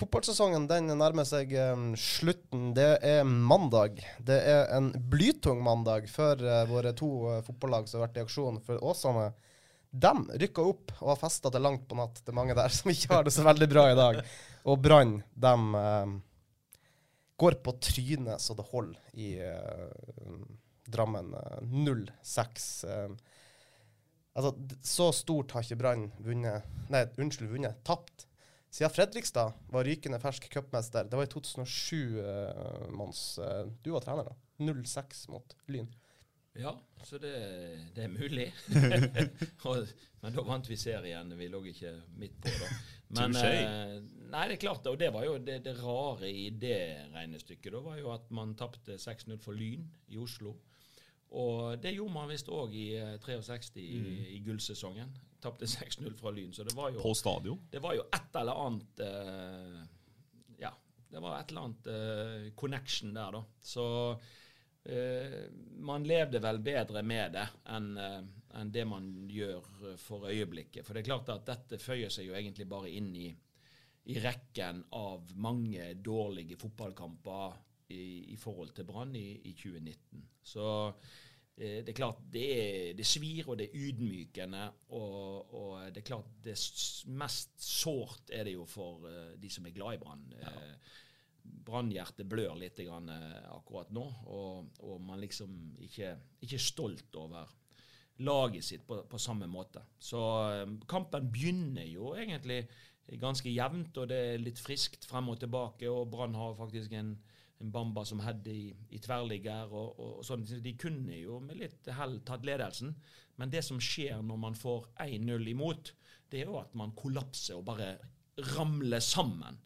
Fotballsesongen den nærmer seg um, slutten. Det er mandag. Det er en blytung mandag for uh, våre to uh, fotballag som har vært i aksjon. For Åsane de rykka opp og har festa til langt på natt. Det er mange der som ikke har det så veldig bra i dag. Og Brann, de eh, går på trynet så det holder i eh, Drammen. eh, 0-6. eh. altså, så stort har ikke Brann vunnet Nei, unnskyld, vunnet. Tapt siden Fredrikstad var rykende fersk cupmester. Det var i 2007, uh, Mons. Eh, du var trener da. 0-6 mot Lyn. Ja, så det, det er mulig. Men da vant vi serien. Vi lå ikke midt på, da. Men, eh, nei, det er klart, og det var jo det, det rare i det regnestykket. Da var jo at man tapte 6-0 for Lyn i Oslo. Og det gjorde man visst òg i eh, 63 i, i gullsesongen. Tapte 6-0 fra Lyn. Så det var jo På stadion. det var jo et eller annet eh, Ja, det var et eller annet eh, connection der, da. Så eh, man levde vel bedre med det enn eh, enn det man gjør for øyeblikket. For det er klart at dette føyer seg jo egentlig bare inn i, i rekken av mange dårlige fotballkamper i, i forhold til Brann i, i 2019. Så det er klart, det, er, det svir og det er ydmykende. Og, og det er klart, det mest sårt er det jo for eh, de som er glad i Brann. Ja. Brannhjertet blør litt grann, eh, akkurat nå, og, og man liksom ikke, ikke er stolt over laget sitt på, på samme måte. Så eh, kampen begynner jo egentlig ganske jevnt, og det er litt friskt frem og tilbake. Og Brann har faktisk en Bamba som hadde i, i tverrligger. Og, og, sånn. De kunne jo med litt hell tatt ledelsen, men det som skjer når man får 1-0 imot, det er jo at man kollapser og bare ramler sammen.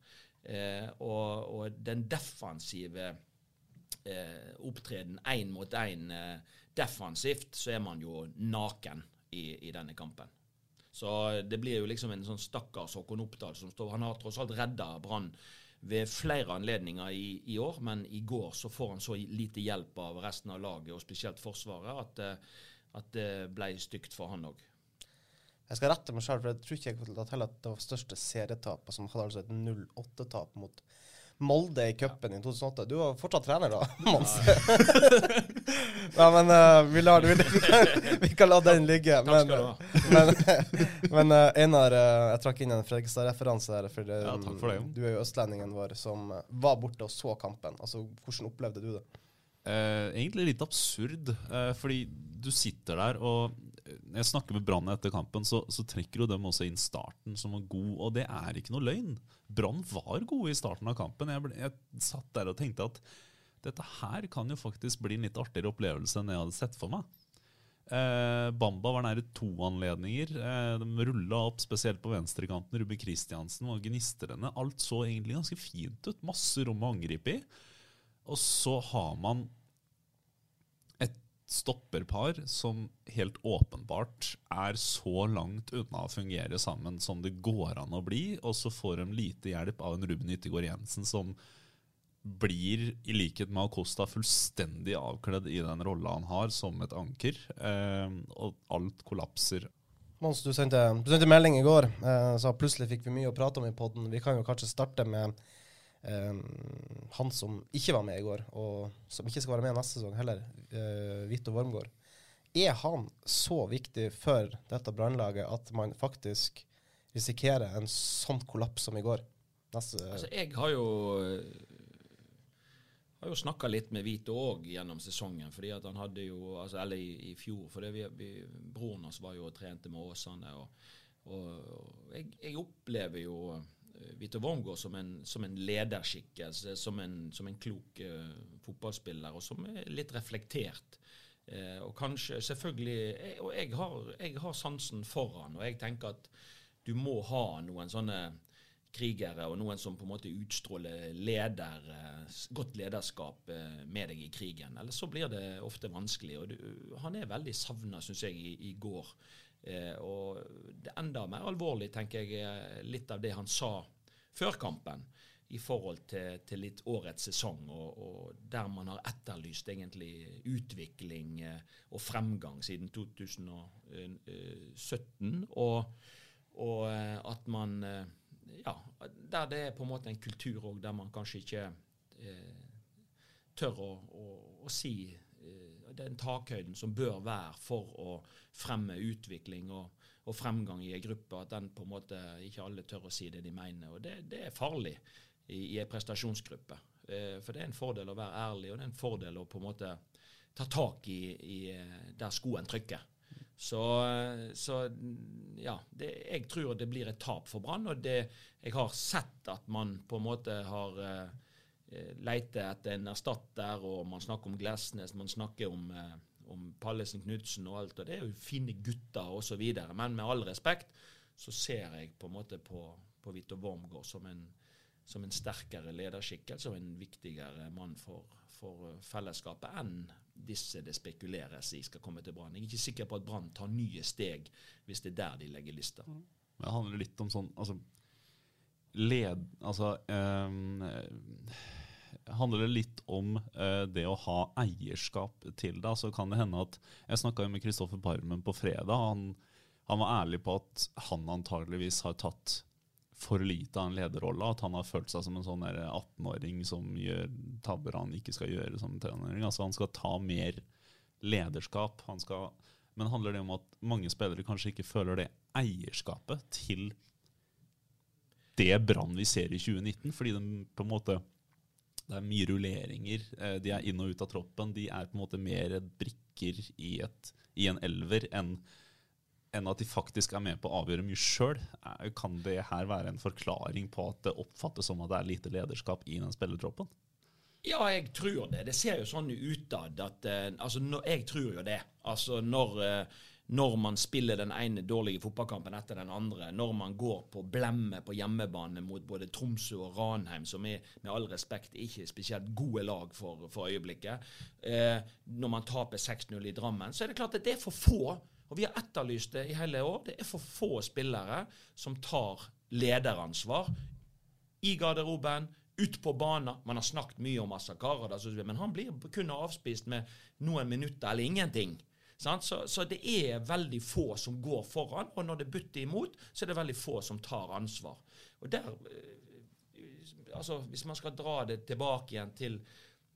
Eh, og, og den defensive eh, opptreden én mot én eh, defensivt, så er man jo naken i, i denne kampen. Så det blir jo liksom en sånn stakkars Håkon Oppdal som står Han har tross alt redda Brann ved flere anledninger i, i år, men i går så får han så lite hjelp av resten av laget, og spesielt Forsvaret, at, eh, at det ble stygt for han òg. Jeg skal rette meg selv, for jeg tror ikke jeg til at det var største serietapet, som hadde altså et 0-8-tap mot Molde i cupen i 2008. Du var fortsatt trener da, Mons? Nei, men uh, vi, lar, vi, vi, kan, vi kan la den ligge. Takk Men, skal du ha. men, men uh, Einar, uh, jeg trakk inn en Fredrikstad-referanse der. For um, Ja, takk for det, du er jo østlendingen vår som eh, var borte og så kampen. Altså, Hvordan opplevde du det? Eh, egentlig litt absurd, eh, fordi du sitter der og eh, Når jeg snakker med Brann etter kampen, så, så trekker jo dem også inn starten som var god, og det er ikke noe løgn. Brann var gode i starten av kampen. Jeg, ble, jeg satt der og tenkte at dette her kan jo faktisk bli en litt artigere opplevelse enn jeg hadde sett for meg. Eh, Bamba var nære to anledninger. Eh, de rulla opp, spesielt på venstrekanten. Ruben Kristiansen var gnistrende. Alt så egentlig ganske fint ut. Masse rom å angripe i. Og så har man stopperpar som helt åpenbart er så langt unna å fungere sammen som det går an å bli, og så får de lite hjelp av en Ruben Yttergård Jensen som blir, i likhet med Acosta, fullstendig avkledd i den rolla han har som et anker, eh, og alt kollapser. Mons, du sendte, du sendte melding i går, eh, så plutselig fikk vi mye å prate om i podden. Vi kan jo kanskje starte med eh, han som ikke var med i går, og som ikke skal være med neste sesong heller, eh, Vito Wormgård. Er han så viktig for dette brannlaget at man faktisk risikerer en sånn kollaps som i går? Neste, Altså, jeg har jo har jo snakka litt med Vito òg gjennom sesongen, fordi at han hadde jo altså, Eller i, i fjor, for broren hans var jo og trente med Åsane. Og, og, jeg, jeg, opplever jo eh, Vito Wormgård som en, som en lederskikkelse, som en, som en klok uh, fotballspiller, og som er litt reflektert. Uh, og kanskje, selvfølgelig jeg, Og jeg har, jeg har sansen for han, og jeg tenker at du må ha noen sånne krigere og noen som på en måte utstråler leder, eh, godt lederskap eh, med deg i krigen. Ellers så blir det ofte vanskelig. og du, Han er veldig savna, syns jeg, i, i går. Eh, og det enda mer alvorlig, tenker jeg, litt av det han sa før kampen i forhold til, til litt årets sesong, og, og, der man har etterlyst egentlig utvikling eh, og fremgang siden 2017. Og, og eh, at man eh, ja, der det er på en måte en kultur òg der man kanskje ikke eh, tør å, å, å si eh, den takhøyden som bør være for å fremme utvikling og, og fremgang i en gruppe, at den på en måte ikke alle tør å si det de mener. og Det, det er farlig i, i en prestasjonsgruppe. Eh, for det er en fordel å være ærlig, og det er en fordel å på en måte ta tak i, i eh, der skoen trykker. Så, så ja, det, jeg tror det blir et tap for Brann. Og det, jeg har sett at man på en måte har eh, leter etter en erstatter, og man snakker om Glesnes, man snakker om, eh, om Pallesen Knutsen og alt. Og det er jo fine gutter osv. Men med all respekt så ser jeg på en måte på, på Vito Wormgård som en, som en sterkere lederskikkelse og en viktigere mann for, for fellesskapet enn disse det spekuleres i skal komme til Brann. Jeg er ikke sikker på at Brann tar nye steg hvis det er der de legger lista. Det handler litt om sånn altså, led, altså um, handler det litt om uh, det å ha eierskap til det. Så kan det hende at Jeg snakka med Kristoffer Barmen på fredag. Han, han, var ærlig på at han antageligvis har tatt for lite av en lederrolle. At han har følt seg som en sånn 18-åring som gjør tabber han ikke skal gjøre som trener. Altså Han skal ta mer lederskap. Han skal, men handler det om at mange spillere kanskje ikke føler det eierskapet til det Brann vi ser i 2019? Fordi de på en måte det er mye rulleringer. Eh, de er inn og ut av troppen. De er på en måte mer brikker i, et, i en elver enn enn at de faktisk er med på å avgjøre mye sjøl. Kan det her være en forklaring på at det oppfattes som at det er lite lederskap i den spillertroppen? Ja, jeg tror det. Det ser jo sånn utad at uh, Altså, no, jeg tror jo det. Altså, når, uh, når, man spiller den ene dårlige fotballkampen etter den andre, når man går på blemme på hjemmebane mot både Tromsø og Ranheim, som er med all respekt ikke spesielt gode lag for, for øyeblikket, eh, når man taper 6-0 i Drammen, så er det klart at det er for få og vi har etterlyst det i hele år. Det er for få spillere som tar lederansvar i garderoben, ut på banen. Man har snakket mye om Asakara, men han blir kun avspist med noen minutter eller ingenting. Så, så, det er veldig få som går foran, og når det butter imot, så er det veldig få som tar ansvar. Og der, eh, altså Hvis man skal dra det tilbake igjen til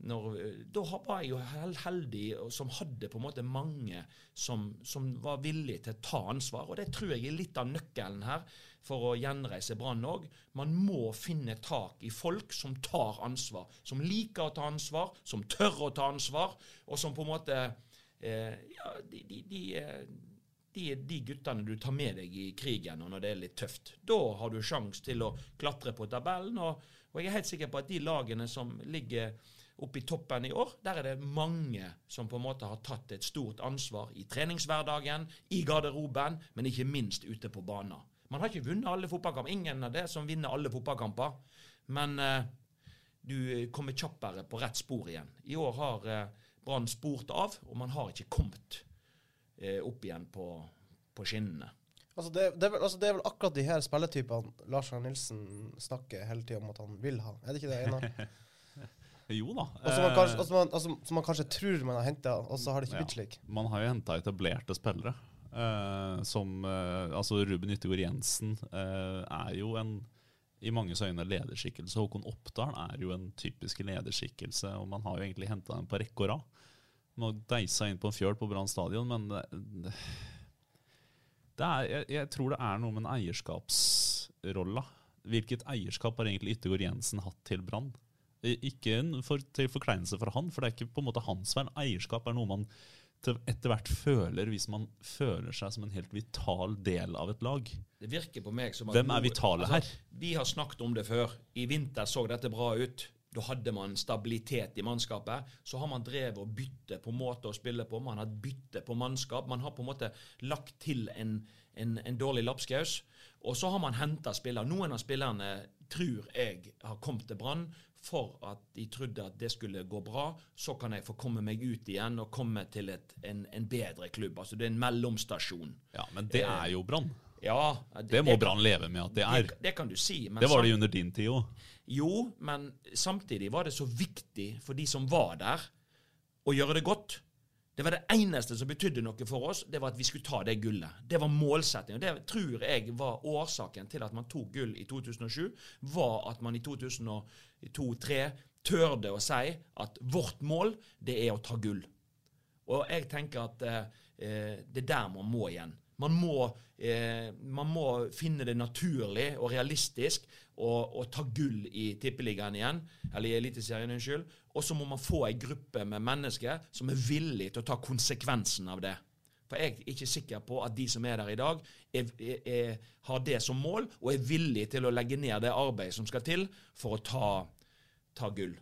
når, da var jeg jo heldig som hadde på en måte mange som, som, var villige til å ta ansvar. Og det tror jeg er litt av nøkkelen her for å gjenreise Brann òg. Man må finne tak i folk som tar ansvar. Som liker å ta ansvar, som tør å ta ansvar, og som på en måte eh, Ja, de, de, de, de er de guttene du tar med deg i krigen og når det er litt tøft. Da har du sjanse til å klatre på tabellen. Og, og jeg er helt sikker på at de lagene som ligger oppe i toppen i år, der er det mange som på en måte har tatt et stort ansvar i treningshverdagen, i garderoben, men ikke minst ute på banen. Man har ikke vunnet alle fotballkamper. Ingen av det som vinner alle fotballkamper. Men eh, du kommer kjappere på rett spor igjen. I år har eh, Brann spurt av, og man har ikke kommet eh, opp igjen på, på skinnene. Altså det, det, er vel, altså det, er vel, akkurat de her spilletypene Lars Arne Nilsen snakker hele tida om at han vil ha. Er det ikke det, Einar? Jo da. Og som man, kanskje, altså man, altså, som man kanskje tror man har henta, og så har det ikke blitt slik. Man har jo henta etablerte spillere. Eh, som eh, Altså Ruben Yttergård Jensen eh, er jo en i manges øyne lederskikkelse. Håkon Oppdal er jo en typisk lederskikkelse, og man har jo egentlig henta dem på rekke og rad. Nå deise inn på en fjøl på Brann stadion, men det, det er, jeg, jeg, tror det er noe med en eierskapsrolla Hvilket eierskap har egentlig Yttergård Jensen hatt til Brann? Ikke en for, til forkleinelse for han, for det er ikke på en måte hans feil. Eierskap er noe man etter hvert føler hvis man føler seg som en helt vital del av et lag. Det virker på meg som at Hvem er vitale altså, her? Vi har snakket om det før. I vinter så dette bra ut. Da hadde man stabilitet i mannskapet. Så har man drevet og bytte på måte å spille på. Man har byttet på mannskap. Man har på en måte lagt til en, en, en dårlig lapskaus. Og så har man henta spillere. Noen av spillerne tror jeg har kommet til Brann for at de trodde at det skulle gå bra. Så kan jeg få komme meg ut igjen og komme til et, en, en bedre klubb. Altså det er en mellomstasjon. Ja, Men det er jo Brann. Ja, Det må Brann leve med at det er. det, det kan du si. Men Det var det under din tid òg. Jo, men samtidig var det så viktig for de som var der, å gjøre det godt. Det var det eneste som betydde noe for oss, det var at vi skulle ta det gullet. Det var målsettingen. Det tror jeg var årsaken til at man tok gull i 2007, var at man i 2002-2003 tørde å si at vårt mål, det er å ta gull. Og jeg tenker at eh, eh, det er der man må igjen. Man må, eh, man må finne det naturlig og realistisk å ta gull i Tippeligaen igjen, eller i Eliteserien, unnskyld. Og så må man få ei gruppe med mennesker som er villige til å ta konsekvensen av det. For jeg er ikke sikker på at de som er der i dag, er, er, er, har det som mål og er villige til å legge ned det arbeidet som skal til for å ta, ta gull.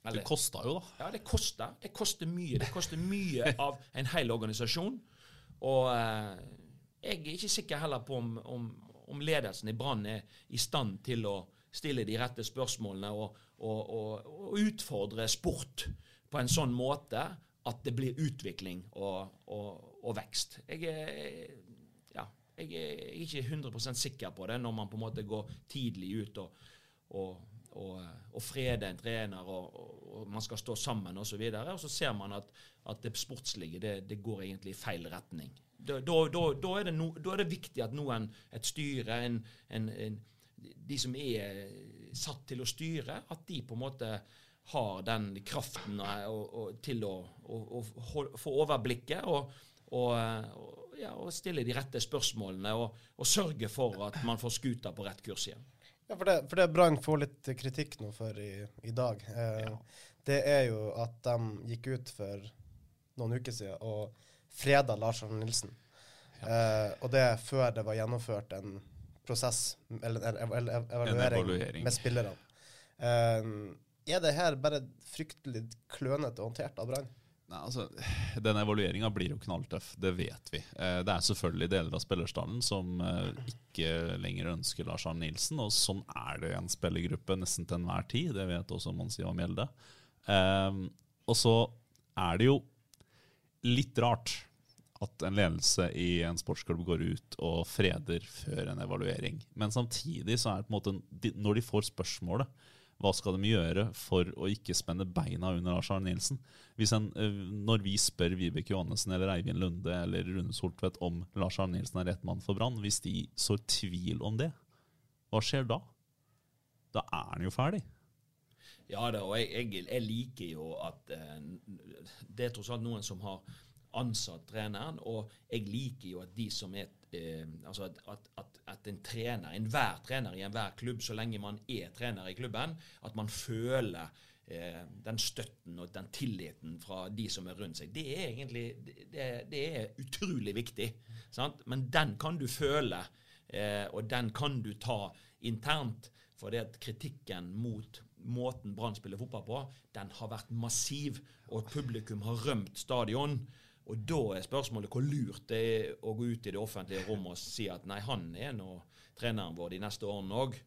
Det koster jo, da. Ja, det koster. Det koster mye. Det koster mye av en hel organisasjon. Og eh, jeg er ikke sikker heller på om, om, om ledelsen i Brann er i stand til å stille de rette spørsmålene og, og, og, og utfordre sport på en sånn måte at det blir utvikling og, vekst. Jeg er, ja, jeg er ikke 100% sikker på det når man på en måte går tidlig ut og, og, og, frede en trener, og, og, og man skal stå sammen osv. Og, så og så ser man at, at det sportslige det, det går egentlig i feil retning. Da, da, da, da, er det no, er det viktig at noen, et styre, en, en, en, de som er satt til å styre, at de på en måte har den kraften og, til å, få overblikket og, ja, stille de rette spørsmålene og sørge for at man får skuta på rett kurs igjen. Ja, for det, for det Brann får litt kritikk nå for i, i dag, eh, det er jo at de gikk ut for noen uker siden og freda Lars Arne Nilsen. Eh, og det før det var gjennomført en prosess, eller eller, eller evaluering, evaluering, evaluering. med spillerne. Eh, er det her bare fryktelig klønete håndtert av Brann? Nei, altså, Den evalueringa blir jo knalltøff, det vet vi. Eh, det er selvfølgelig deler av spillerstallen som eh, ikke lenger ønsker Lars Arne Nilsen, og sånn er det i en spillergruppe nesten til enhver tid. Det vet også Monsiva Mjelde. Eh, og så er det jo litt rart at en ledelse i en sportsklubb går ut og freder før en evaluering. Men samtidig så er det på en måte Når de får spørsmålet hva skal de gjøre for å ikke spenne beina under Lars Arne Nilsen? En, eh, når vi spør Vibeke Johannessen eller Eivind Lunde eller Rune Soltvedt om Lars Arne Nilsen er rett mann for Brann, hvis de sår tvil om det, hva skjer da? Da er han jo ferdig. Ja da, og jeg, jeg, jeg liker jo at eh, det er tross alt noen som har ansatt treneren, og jeg liker jo at de som er eh, altså at, at, at, en trener, enhver trener i enhver klubb, så lenge man er trener i klubben, at man føler eh, den støtten og den tilliten fra de som er rundt seg. Det er egentlig det, det er utrolig viktig. Sant? Men den kan du føle, eh, og den kan du ta internt. For det at kritikken mot måten Brann spiller fotball på, den har vært massiv, og publikum har rømt stadion. Og da er spørsmålet hvor lurt det er å gå ut i det offentlige rom og si at nei, han er nå treneren vår de neste årene òg.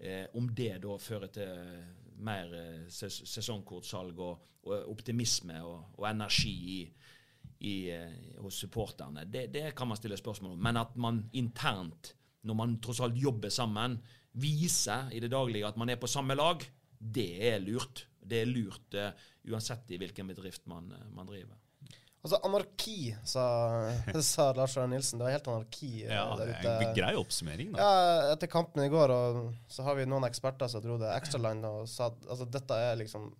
Eh, om det da fører til mer eh, ses sesongkortsalg og, og optimisme og, og energi i, i, eh, hos supporterne, det, det kan man stille spørsmål om. Men at man internt, når man tross alt jobber sammen, viser i det daglige at man er på samme lag, det er lurt. Det er lurt uh, uansett i hvilken bedrift man, man driver. Altså, anarki, sa, sa Lars Arne Nilsen. Det var helt anarki eh, Ja, der ute. en grei oppsummering, da. Ja, etter kampen i går, og så har vi noen eksperter som dro det ekstraland og sa at altså, dette er liksom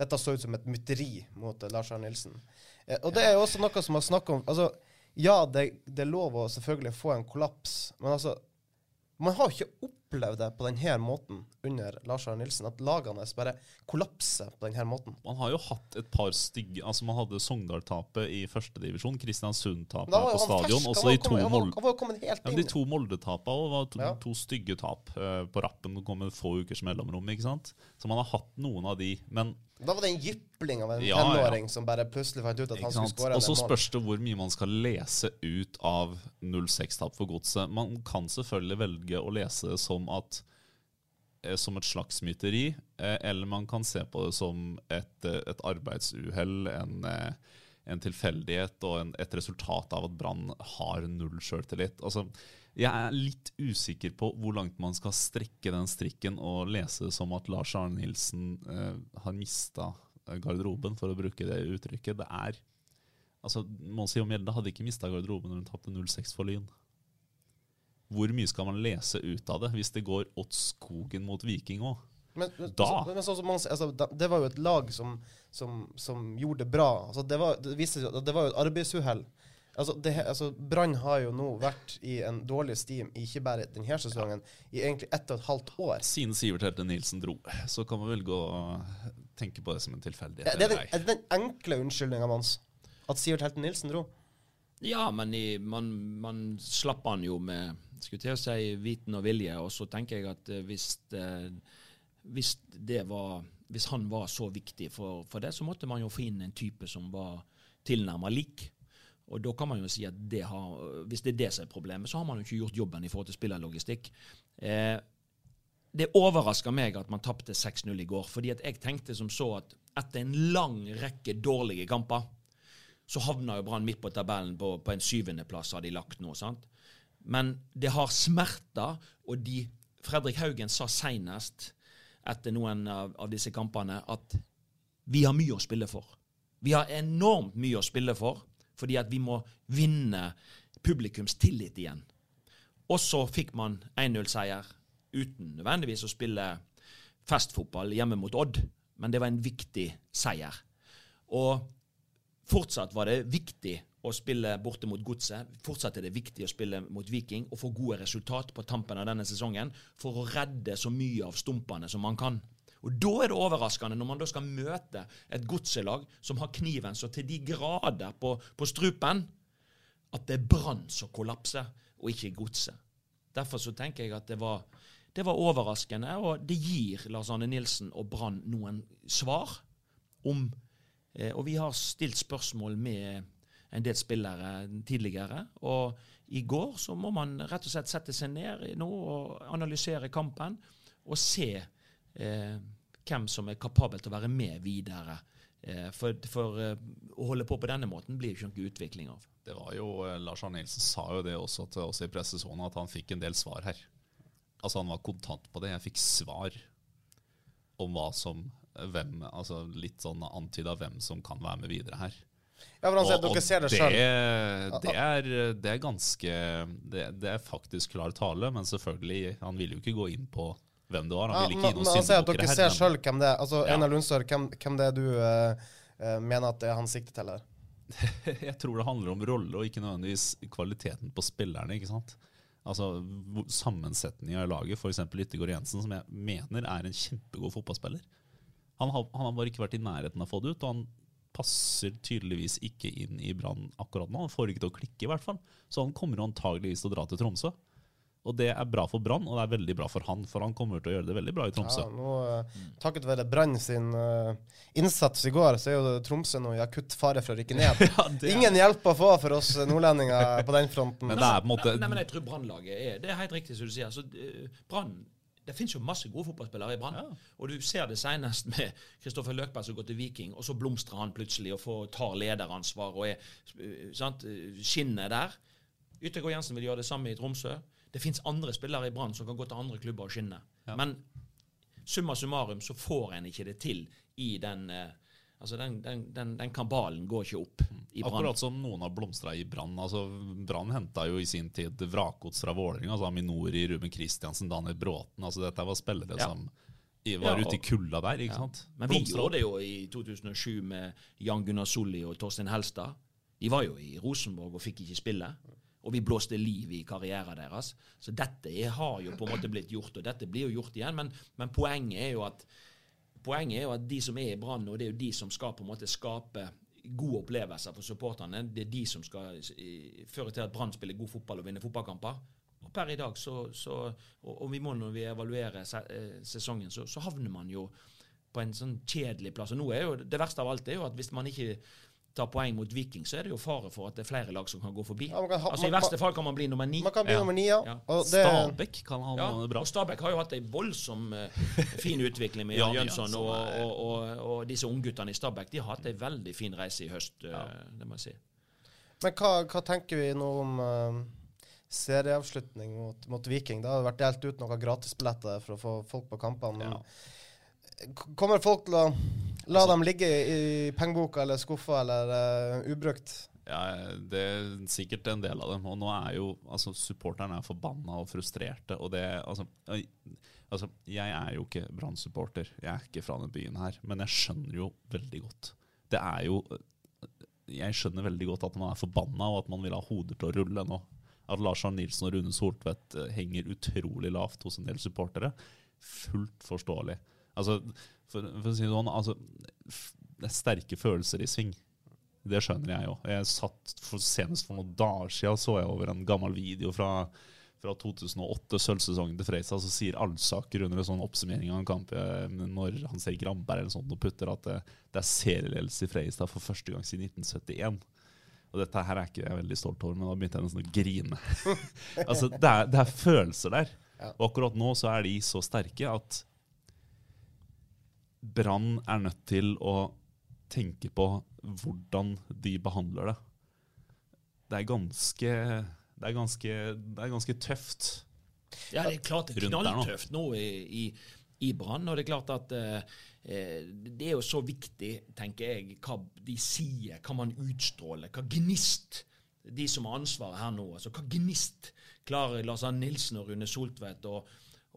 dette så ut som et mytteri mot eh, Lars Arne Nilsen. Eh, og det er jo også noe som har snakket om altså, Ja, det, det er lov å selvfølgelig få en kollaps, men altså Man har ikke opplevd det på denne måten under Lars Arne Nilsen? At lagene bare kollapser på denne måten? Man har jo hatt et par stygge Altså Man hadde Sogndal-tapet i førstedivisjon, Kristiansund-tapet på stadion, og så de to Ja, de to Molde-tapene var to, Ja. to stygge tap uh, på rappen. som kom med få ukers mellomrom. ikke sant? Så man har hatt noen av de, men Da var det en jypling av en Ja, ja. som bare plutselig fant ut at han skulle skåre Og så spørs det hvor mye man skal lese ut av 0-6-tap for godset. Man kan selvfølgelig velge å lese det som, at, eh, som et slags myteri, eh, eller man kan se på det som et, eh, et arbeidsuhell, en, en tilfeldighet og en, et resultat av at Brann har null sjøltillit. Altså, jeg er litt usikker på hvor langt man skal strekke den strikken og lese som at Lars Arne Nilsen eh, har mista garderoben, for å bruke det uttrykket. Det er Altså, Monsi og Mjelde hadde ikke mista garderoben når hun tapte 0-6 for Lyn. Hvor mye skal man lese ut av det hvis det går åt skogen mot Viking òg? Men, men, så- men så, så man, altså, det var jo et lag som, som, som gjorde det bra. Altså, det, var, det, seg det var jo et arbeidsuhell. Altså, altså, Brann har jo nå vært i en dårlig steam ikke bare denne sesongen, i egentlig ett og et halvt år. Siden Sivert Helte Nilsen dro, så kan man vel gå og tenke på det som en tilfeldighet. Er det, er den, er det den enkle unnskyldninga hans? At Sivert Helten Nilsen dro? Ja, men i, man, man slapp han jo med skulle til å si viten og vilje, og så tenker jeg at eh, hvis, eh, hvis det var hvis han var så viktig for, for det, så måtte man jo få inn en type som var tilnærma lik. Og da kan man jo si at det har, hvis det er det som er problemet, så har man jo ikke gjort jobben i forhold til spillerlogistikk. Eh, det overrasker meg at man tapte 6-0 i går, fordi at jeg tenkte som så at etter en lang rekke dårlige kamper, så havna jo Brann midt på tabellen på, på en syvendeplass, har de lagt nå. sant? Men det har smerter, og de, Fredrik Haugen sa seinest etter noen av, av disse kampene at vi har mye å spille for. Vi har enormt mye å spille for, fordi at vi må vinne publikums tillit igjen. Og så fikk man 1-0-seier uten nødvendigvis å spille festfotball hjemme mot Odd, men det var en viktig seier. Og fortsatt var det viktig å spille borte mot Godset. Fortsatt er det viktig å spille mot Viking og få gode resultat på tampen av denne sesongen for å redde så mye av stumpene som man kan. Og Da er det overraskende, når man da skal møte et godselag som har kniven så til de grader på, på strupen, at det er Brann som kollapser, og ikke Godset. Derfor så tenker jeg at det var, det var overraskende, og det gir Lars Arne Nilsen og Brann noen svar om eh, Og vi har stilt spørsmål med en del spillere tidligere. Og i går så må man rett og slett sette seg ned nå og analysere kampen og se eh, hvem som er kapabel til å være med videre. Eh, for for eh, å holde på på denne måten blir det ikke noen utvikling av. Det var jo, eh, Lars Arne Nilsen sa jo det også til oss i pressesona, at han fikk en del svar her. Altså Han var kontant på det. Jeg fikk svar om hva som hvem, altså Litt sånn antyda hvem som kan være med videre her. Ja, for han sier at dere ser det sjøl. det, er, det er ganske det, det er faktisk klar tale, men selvfølgelig, han vil jo ikke gå inn på hvem det var. Han Ja, vil ikke gi men noen han sier at syndebukker dere ser men- sjøl hvem det er. Altså, Ja. Einar Lundstad, hvem, hvem det er du uh, mener at det er han sikter til her? Jeg tror det handler om rolle og ikke nødvendigvis kvaliteten på spillerne. ikke sant? Altså Sammensetninga av laget, f.eks. Yttergård Jensen, som jeg mener er en kjempegod fotballspiller. Han har, han har bare ikke vært i nærheten av å få det ut, og han passer tydeligvis ikke inn i Brann akkurat nå. Han får ikke til å klikke, i hvert fall. Så han kommer antageligvis til å dra til Tromsø. Og det er bra for Brann, og det er veldig bra for han, for han kommer til å gjøre det veldig bra i Tromsø. Ja, nå, eh, takket være Brann sin uh, innsats i går, så er jo Tromsø nå i akutt fare for å rykke ned. ja, er- Ingen hjelp å få for oss nordlendinger på den fronten. Men det er på en måte Nei, nei, men jeg tror Brannlaget er Det er helt riktig som du sier. Altså, eh, Brann det finnes jo masse gode fotballspillere i Brann. Og du ser det senest med Kristoffer Løkberg som går til Viking, og så blomstrer han plutselig og får, tar lederansvar og er sant, skinner der. Yttergård Jensen vil gjøre det samme i Tromsø. Det fins andre spillere i Brann som kan gå til andre klubber og skinne. Men summa summarum så får en ikke det til i den eh, Altså, den, den, den, den kabalen går ikke opp i Brann. Akkurat som noen har blomstra i Brann. Altså, Brann henta jo i sin tid vrakgods fra Vålerenga. Altså Aminori, Ruben Kristiansen, Daniel Bråten. Altså, dette var spillere Ja. som var Ja, ute i kulda der. ikke sant? Men vi Blomstra gjorde det jo i 2007 med Jan Gunnar Solli og Torstein Helstad. De var jo i Rosenborg og fikk ikke spille. Og vi blåste liv i karrieren deres. Så dette har jo på en måte blitt gjort, og dette blir jo gjort igjen. Men, men poenget er at Poenget er jo at de som er i Brann, og det er jo de som skal på en måte skape gode opplevelser for supporterne. Det er de som skal eh, føre til at Brann spiller god fotball og vinner fotballkamper. Og per i dag så, så og, og, vi må når vi evaluerer se, eh, sesongen, så, så, havner man jo på en sånn kjedelig plass. Og nå er jo Det verste av alt er jo at hvis man ikke tar poeng mot Viking, så er det jo fare for at det er flere lag som kan gå forbi. Ja, kan ha, altså I verste fall kan man bli nummer ni. Man kan bli ja. nummer ni, ja. ja. Det, Stabæk kan ha ja, noe bra. Og Stabæk har jo hatt ei voldsom uh, fin utvikling med Jan Jønsson. Og, og, og, og, disse ungguttene i Stabæk de har hatt ei veldig fin reise i høst, uh, det må jeg si. Men hva, hva tenker vi nå om uh, serieavslutning mot, mot, Viking? Det har vært delt ut noen gratisbilletter for å få folk på kampene. Kommer folk til å la altså, dem ligge i, pengeboka eller skuffa eller uh, ubrukt? Ja, Det er sikkert en del av dem. Og nå er jo altså, supporterne er forbanna og frustrerte. Og det altså, altså Jeg er jo ikke Brann-supporter. Jeg er ikke fra denne byen her. Men jeg skjønner jo veldig godt. Det er jo Jeg skjønner veldig godt at man er forbanna, og at man vil ha hoder til å rulle nå. At Lars Arne Nilsen og Rune Soltvedt henger utrolig lavt hos en del supportere. Fullt forståelig. Altså, for, for å si det sånn, altså, det er sterke følelser i sving. Det skjønner jeg jo. Jeg satt for, Senest for noen dager siden så jeg over en gammel video fra, fra 2008, sølvsesongen til Freisa, så sier Alsaker under en sånn oppsummering av en kamp eh, når han ser Gramberg eller sånt, og putter at det, det er serieledelse i Freistad for første gang siden 1971. Og dette her er ikke jeg veldig stolt over, men da begynte jeg nesten å grine. altså, det er, det er, følelser der. Og akkurat nå så er de så sterke at Brann er nødt til å tenke på hvordan de behandler det. Det er ganske Det er ganske, det er ganske tøft. Ja, det er klart det er knalltøft nå i, i, i Brann. Og det er klart at eh, eh, det er jo så viktig, tenker jeg, hva de sier, hva man utstråler, hva gnist de som har ansvaret her nå. altså Hva gnist klarer Lars Arne Nilsen og Rune Soltvedt og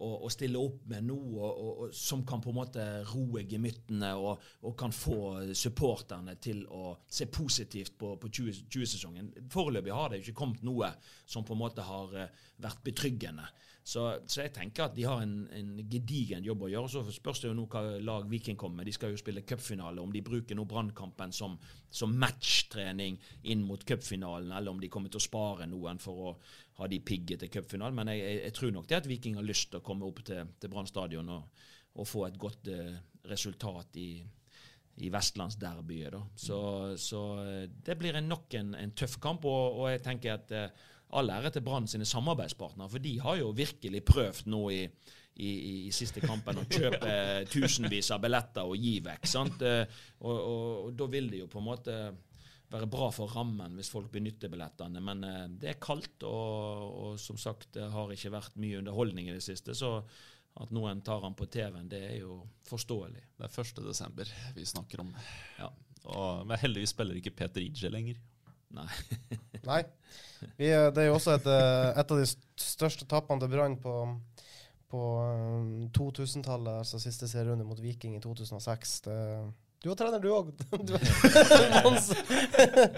og, stille opp med noe og, og, som kan på en måte roe gemyttene og, og, kan få supporterne til å se positivt på, på 20-sesongen. 20 Foreløpig har det ikke kommet noe som på en måte har uh, vært betryggende. Så, så, jeg tenker at de har en, en, gedigen jobb å gjøre. Så spørs det jo nå hva lag Viking kommer med. De skal jo spille cupfinale. Om de bruker nå Brannkampen som, som matchtrening inn mot cupfinalen, eller om de kommer til å spare noen for å ha de pigget til cupfinalen. Men jeg, jeg, jeg, tror nok det at Viking har lyst til å komme opp til, til Brann stadion og, og, få et godt eh, resultat i, i vestlandsderbyet. Så, så uh, det blir nok en, en, tøff kamp, og, og jeg tenker at uh, all ære til Brann sine samarbeidspartnere, for de har jo virkelig prøvd nå i, i, i siste kampen å kjøpe tusenvis av billetter og gi vekk. sant? Eh, og, og, og, da vil det jo på en måte være bra for rammen hvis folk benytter billettene. Men eh, det er kaldt, og, og, som sagt, det har ikke vært mye underholdning i det siste. så at noen tar han på TV-en, det er jo forståelig. Det er 1. desember vi snakker om. Ja. Og, men heldigvis spiller ikke Peter Ije lenger. Nei. Nei. Vi, det er jo også et, eh, et av de største tapene til Brann på, på 2000-tallet, eh, altså siste serierunde mot Viking i 2006. Det, du var trener, du òg.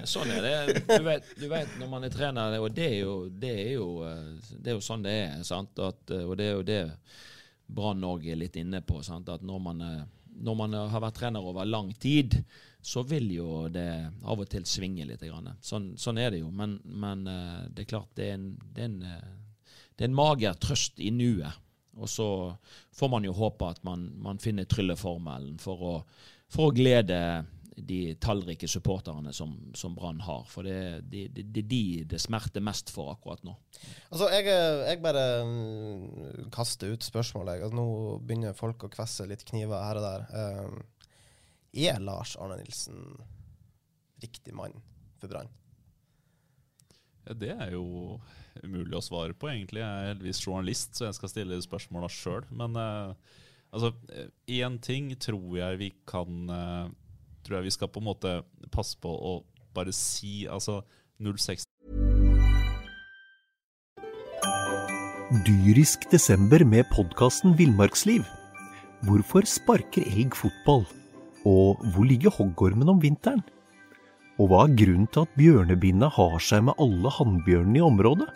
sånn er det. Du vet, du vet, når man er trener, og det er jo, det er jo, eh, det er jo sånn det er. Sant? At, og det er jo det Brann òg er litt inne på. Sant? At når man, når man har vært trener over lang tid, så vil jo det av og til svinge litt. Sånn, sånn er det jo. Men, men, eh, det er klart det er en, det er en, eh, det er en mager trøst i nuet. Og så får man jo håpe at man, man finner trylleformelen for å, for å, glede de tallrike supporterne som, som Brann har. For det er de, de, de, det smerter mest for akkurat nå. Altså, jeg, jeg bare mm, kaster ut spørsmålet. Altså, nå begynner folk å kvesse litt kniver her og der. Um, er Lars Arne Nilsen riktig mann for Brann? Ja, det er jo umulig å svare på, egentlig. Jeg er heldigvis journalist, så jeg skal stille spørsmåla sjøl. Men uh, altså, én ting tror jeg vi kan uh, Tror jeg vi skal på en måte passe på å bare si altså 06 Dyrisk desember med podkasten Villmarksliv. Hvorfor sparker elg fotball? Og hvor ligger hoggormen om vinteren? Og hva er grunnen til at bjørnebinna har seg med alle hannbjørnene i området?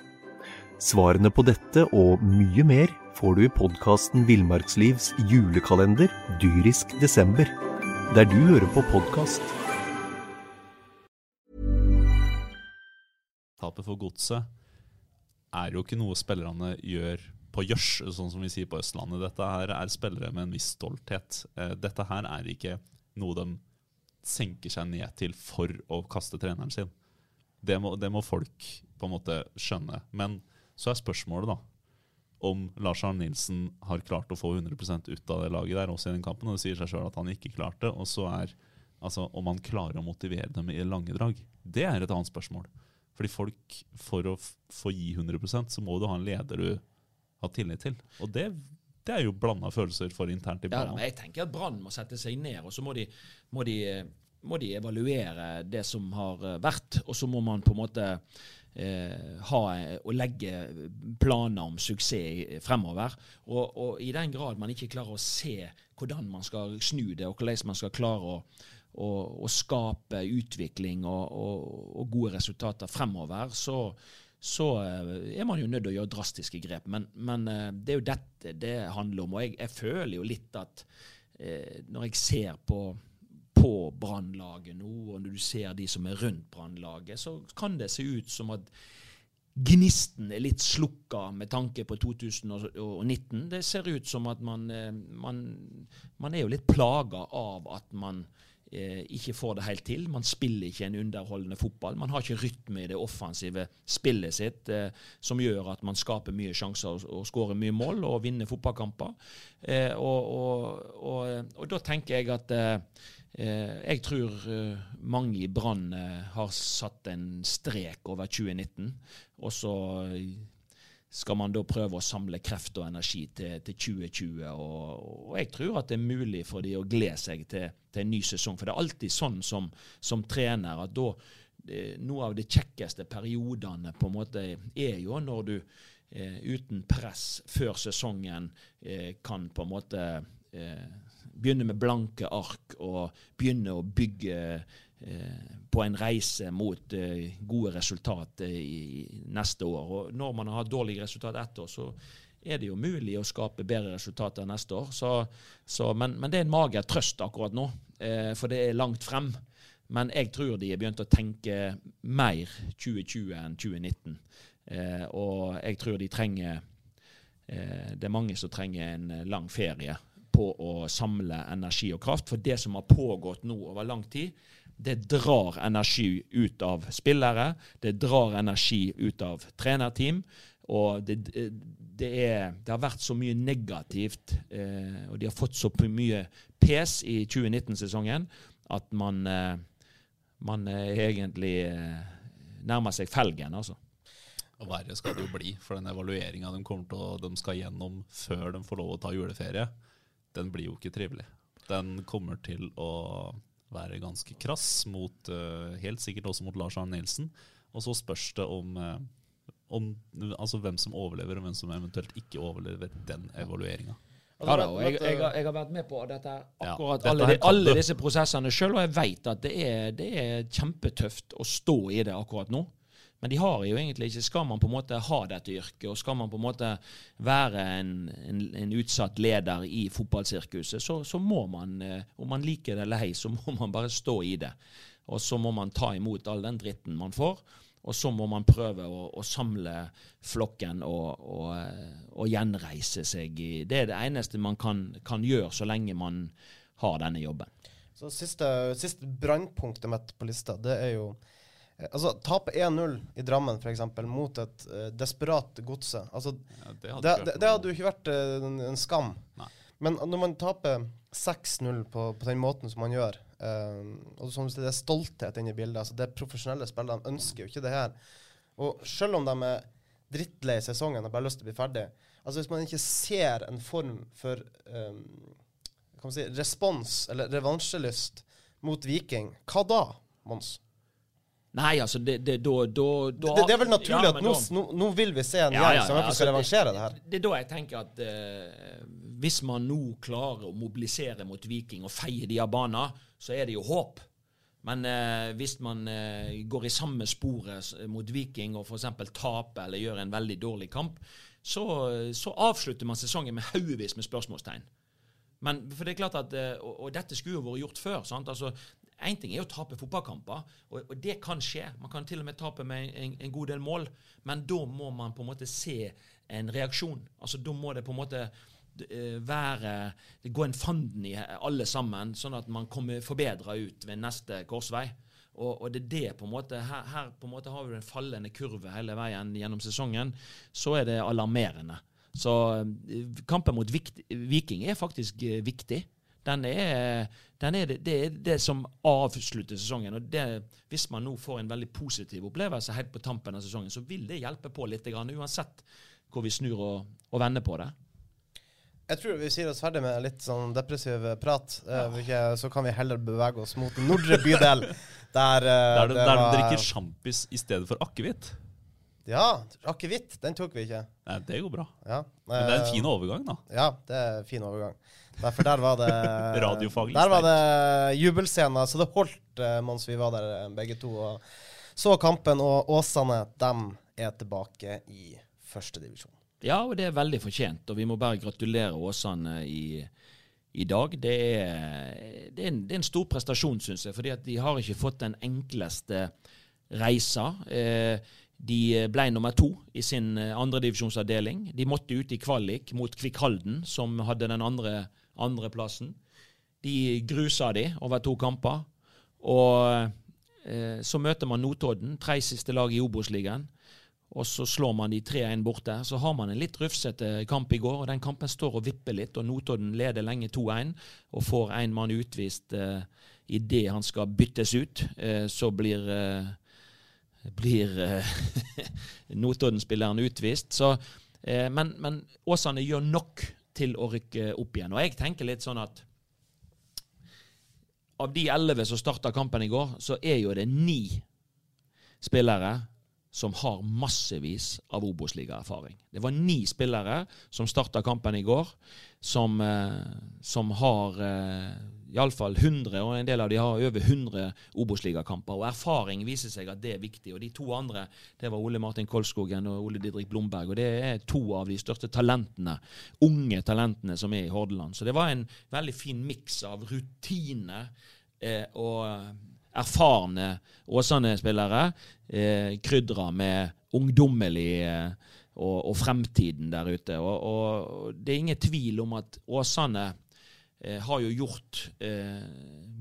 Svarene på dette og mye mer får du i podkasten Villmarkslivs julekalender dyrisk desember, der du hører på podkast. Tapet for godset er jo ikke noe spillerne gjør på gjørs, sånn som vi sier på Østlandet. Dette her er spillere med en viss stolthet. Eh, Dette her er ikke noe de senker seg ned til for å kaste treneren sin. Det må, det må folk på en måte skjønne. Men så er spørsmålet da om Lars Arne Nilsen har klart å få 100% ut av det laget der, også i den kampen. Og det sier seg sjøl at han ikke klarte. Og så er altså, om han klarer å motivere dem i lange drag. Det er et annet spørsmål. Fordi folk, for å få gi 100% så må du ha en leder du har tillit til. Og det, det er jo blanda følelser for internt i Ja, men jeg tenker at Brann må sette seg ned, og så må de, må, de, må de evaluere det som har vært. Og så må man på en måte eh, ha og legge planer om suksess fremover. Og, og i den grad man ikke klarer å se hvordan man skal snu det, og hvordan man skal klare å, å, å skape utvikling og, og, og gode resultater fremover, så, så eh, er man jo nødt til å gjøre drastiske grep. Men, men eh, det er jo dette det handler om. Og jeg, jeg føler jo litt at eh, når jeg ser på på Brannlaget nå, og når du ser de som er rundt Brannlaget, så kan det se ut som at gnisten er litt slukka med tanke på 2019. Det ser ut som at man, man, man er jo litt plaga av at man ikke får det helt til. Man spiller ikke en underholdende fotball. Man har ikke rytme i det offensive spillet sitt eh, som gjør at man skaper mye sjanser og, og skårer mye mål og vinner fotballkamper. Eh, og, og, og, og da tenker jeg at eh, Eh, jeg tror eh, mange i Brann eh, har satt en strek over 2019. Og så eh, skal man da prøve å samle kreft og energi til, til 2020. Og, og jeg tror at det er mulig for de å glede seg til, til en ny sesong. For det er alltid sånn som, som trener at da eh, Noe av de kjekkeste periodene på en måte er jo når du eh, uten press før sesongen eh, kan på en måte eh, begynne med blanke ark og begynne å bygge på en reise mot eh, gode resultat eh, i neste år. Og når man har dårlige resultat ett år, så er det jo mulig å skape bedre resultater neste år. Så, så, men, men det er en mager trøst akkurat nå, eh, for det er langt frem. Men jeg tror de har begynt å tenke mer 2020 enn 2019. Eh, og jeg tror de trenger eh, Det er mange som trenger en eh, lang ferie på å samle energi og kraft. For det som har pågått nå over lang tid, det drar energi ut av spillere. Det drar energi ut av trenerteam. Og det, det, er, det har vært så mye negativt, eh, og de har fått så mye pes i 2019-sesongen at man, eh, man eh, egentlig eh, nærmer seg felgen, altså. Og verre skal det jo bli, for den evalueringa de, de skal gjennom før de får lov å ta juleferie, den blir jo ikke trivelig. Den kommer til å være ganske krass, mot, eh, helt sikkert også mot Lars Arne Nilsen. Og så spørs det om, eh, om altså hvem som overlever, og hvem som eventuelt ikke overlever den evalueringa. Ja da, jeg, jeg, har- jeg har vært med på dette akkurat Ja, dette alle, de, alle disse prosessene sjøl, og jeg vet at det er, det er kjempetøft å stå i det akkurat nå. Men de har jo egentlig ikke Skal man på en måte ha dette yrket, og skal man på en måte være en, en, en utsatt leder i fotballsirkuset, så, så må man, eh, om man liker det eller ei, så må man bare stå i det. Og så må man ta imot all den dritten man får. Og så må man prøve å, å samle flokken og, og, eh, og gjenreise seg. Det er det eneste man kan, kan gjøre så lenge man har denne jobben. Så siste, siste brannpunktet mitt på lista, det er jo Altså, tape 1-0 i Drammen, f.eks., mot et uh, desperat godset. Altså, Ja, det hadde det, det hadde jo ikke vært uh, en, skam. Nei. Men når man taper 6-0 på, på den måten som man gjør, uh, og som det er stolthet inne i bildet altså Det er profesjonelle spillere, de ønsker jo ikke det her. Og selv om de er drittlei sesongen og bare har lyst til å bli ferdig Altså Hvis man ikke ser en form for um, si, respons eller revansjelyst mot Viking, hva da, Mons? Nei, altså, det, det, da, da, da Det, det er vel naturlig Ja, at nå, da- nå, vil vi se en Ja, gjeng ja, som fall skal altså, revansjere det her. Det er da jeg tenker at eh, hvis man nå klarer å mobilisere mot Viking og feie de av banen, så er det jo håp. Men eh, hvis man eh, går i samme sporet mot Viking og f.eks. taper eller gjør en veldig dårlig kamp, så, så avslutter man sesongen med haugevis med spørsmålstegn. Men for det er klart at, eh, og, og dette skulle jo vært gjort før. sant? Altså, Én ting er å tape fotballkamper, og, og det kan skje. Man kan til og med tape med en, en god del mål, men da må man på en måte se en reaksjon. Altså Da må det på en måte eh, være det Gå en fanden i alle sammen, sånn at man kommer forbedra ut ved neste korsvei. Og, og det er det på en måte her, her på en måte har vi en fallende kurve hele veien gjennom sesongen. Så er det alarmerende. Så eh, kampen mot Viking er faktisk eh, viktig. Den er, er det, det er det som avslutter sesongen. og det, Hvis man nå får en veldig positiv opplevelse helt på tampen av sesongen, så vil det hjelpe på litt, grann, uansett hvor vi snur og, og vender på det. Jeg tror vi sier oss ferdig med litt sånn depressiv prat. Ja. så kan vi heller bevege oss mot nordre bydel. Der, eh, Der, du- det der du drikker sjampis i stedet for akevitt. Ja, akevitt. Den tok vi ikke. Nei, det går bra. Ja. Men det er en eh, fin overgang, da. Ja, det er en fin overgang. Derfor der var det Radiofaglig Der var det jubelscener, så det holdt eh, mens vi var der eh, begge to og så kampen. Og Åsane, dem er tilbake i førstedivisjon. Ja, og det er veldig fortjent. Og vi må bare gratulere Åsane i, i dag. Det er, det, er en, det er en stor prestasjon, syns jeg. fordi at de har ikke fått den enkleste reisa. Eh, de ble nummer to i sin eh, andredivisjonsavdeling. De måtte ut i kvalik mot Kvikk Halden, som hadde den andre andreplassen. De grusa de over to kamper. Og eh, så møter man Notodden, tre siste lag i Obos-ligaen. Og så slår man de 3-1 borte. Så har man en litt rufsete kamp i går, og den kampen står og vipper litt. og Notodden leder lenge 2-1 og får én mann utvist eh, idet han skal byttes ut. Eh, så blir eh, blir eh, Notodden-spilleren utvist. Så, eh, men, men Åsane gjør nok til å rykke opp igjen. Og jeg tenker litt sånn at av de elleve som starta kampen i går, så er jo det ni spillere som har massevis av Obos-ligaerfaring. Det var ni spillere som starta kampen i går, som, eh, som har iallfall 100, og en del av de har over 100 Obos-ligakamper. Og erfaring viser seg at det er viktig. Og de to andre, det var Ole Martin Kolskogen og Ole Didrik Blomberg. Og det er to av de største talentene, unge talentene som er i Hordaland. Så det var en veldig fin miks av rutine eh, og erfarne Åsane-spillere, eh, krydra med ungdommelig eh, og, og fremtiden der ute. Og, og det er ingen tvil om at Åsane har jo gjort eh,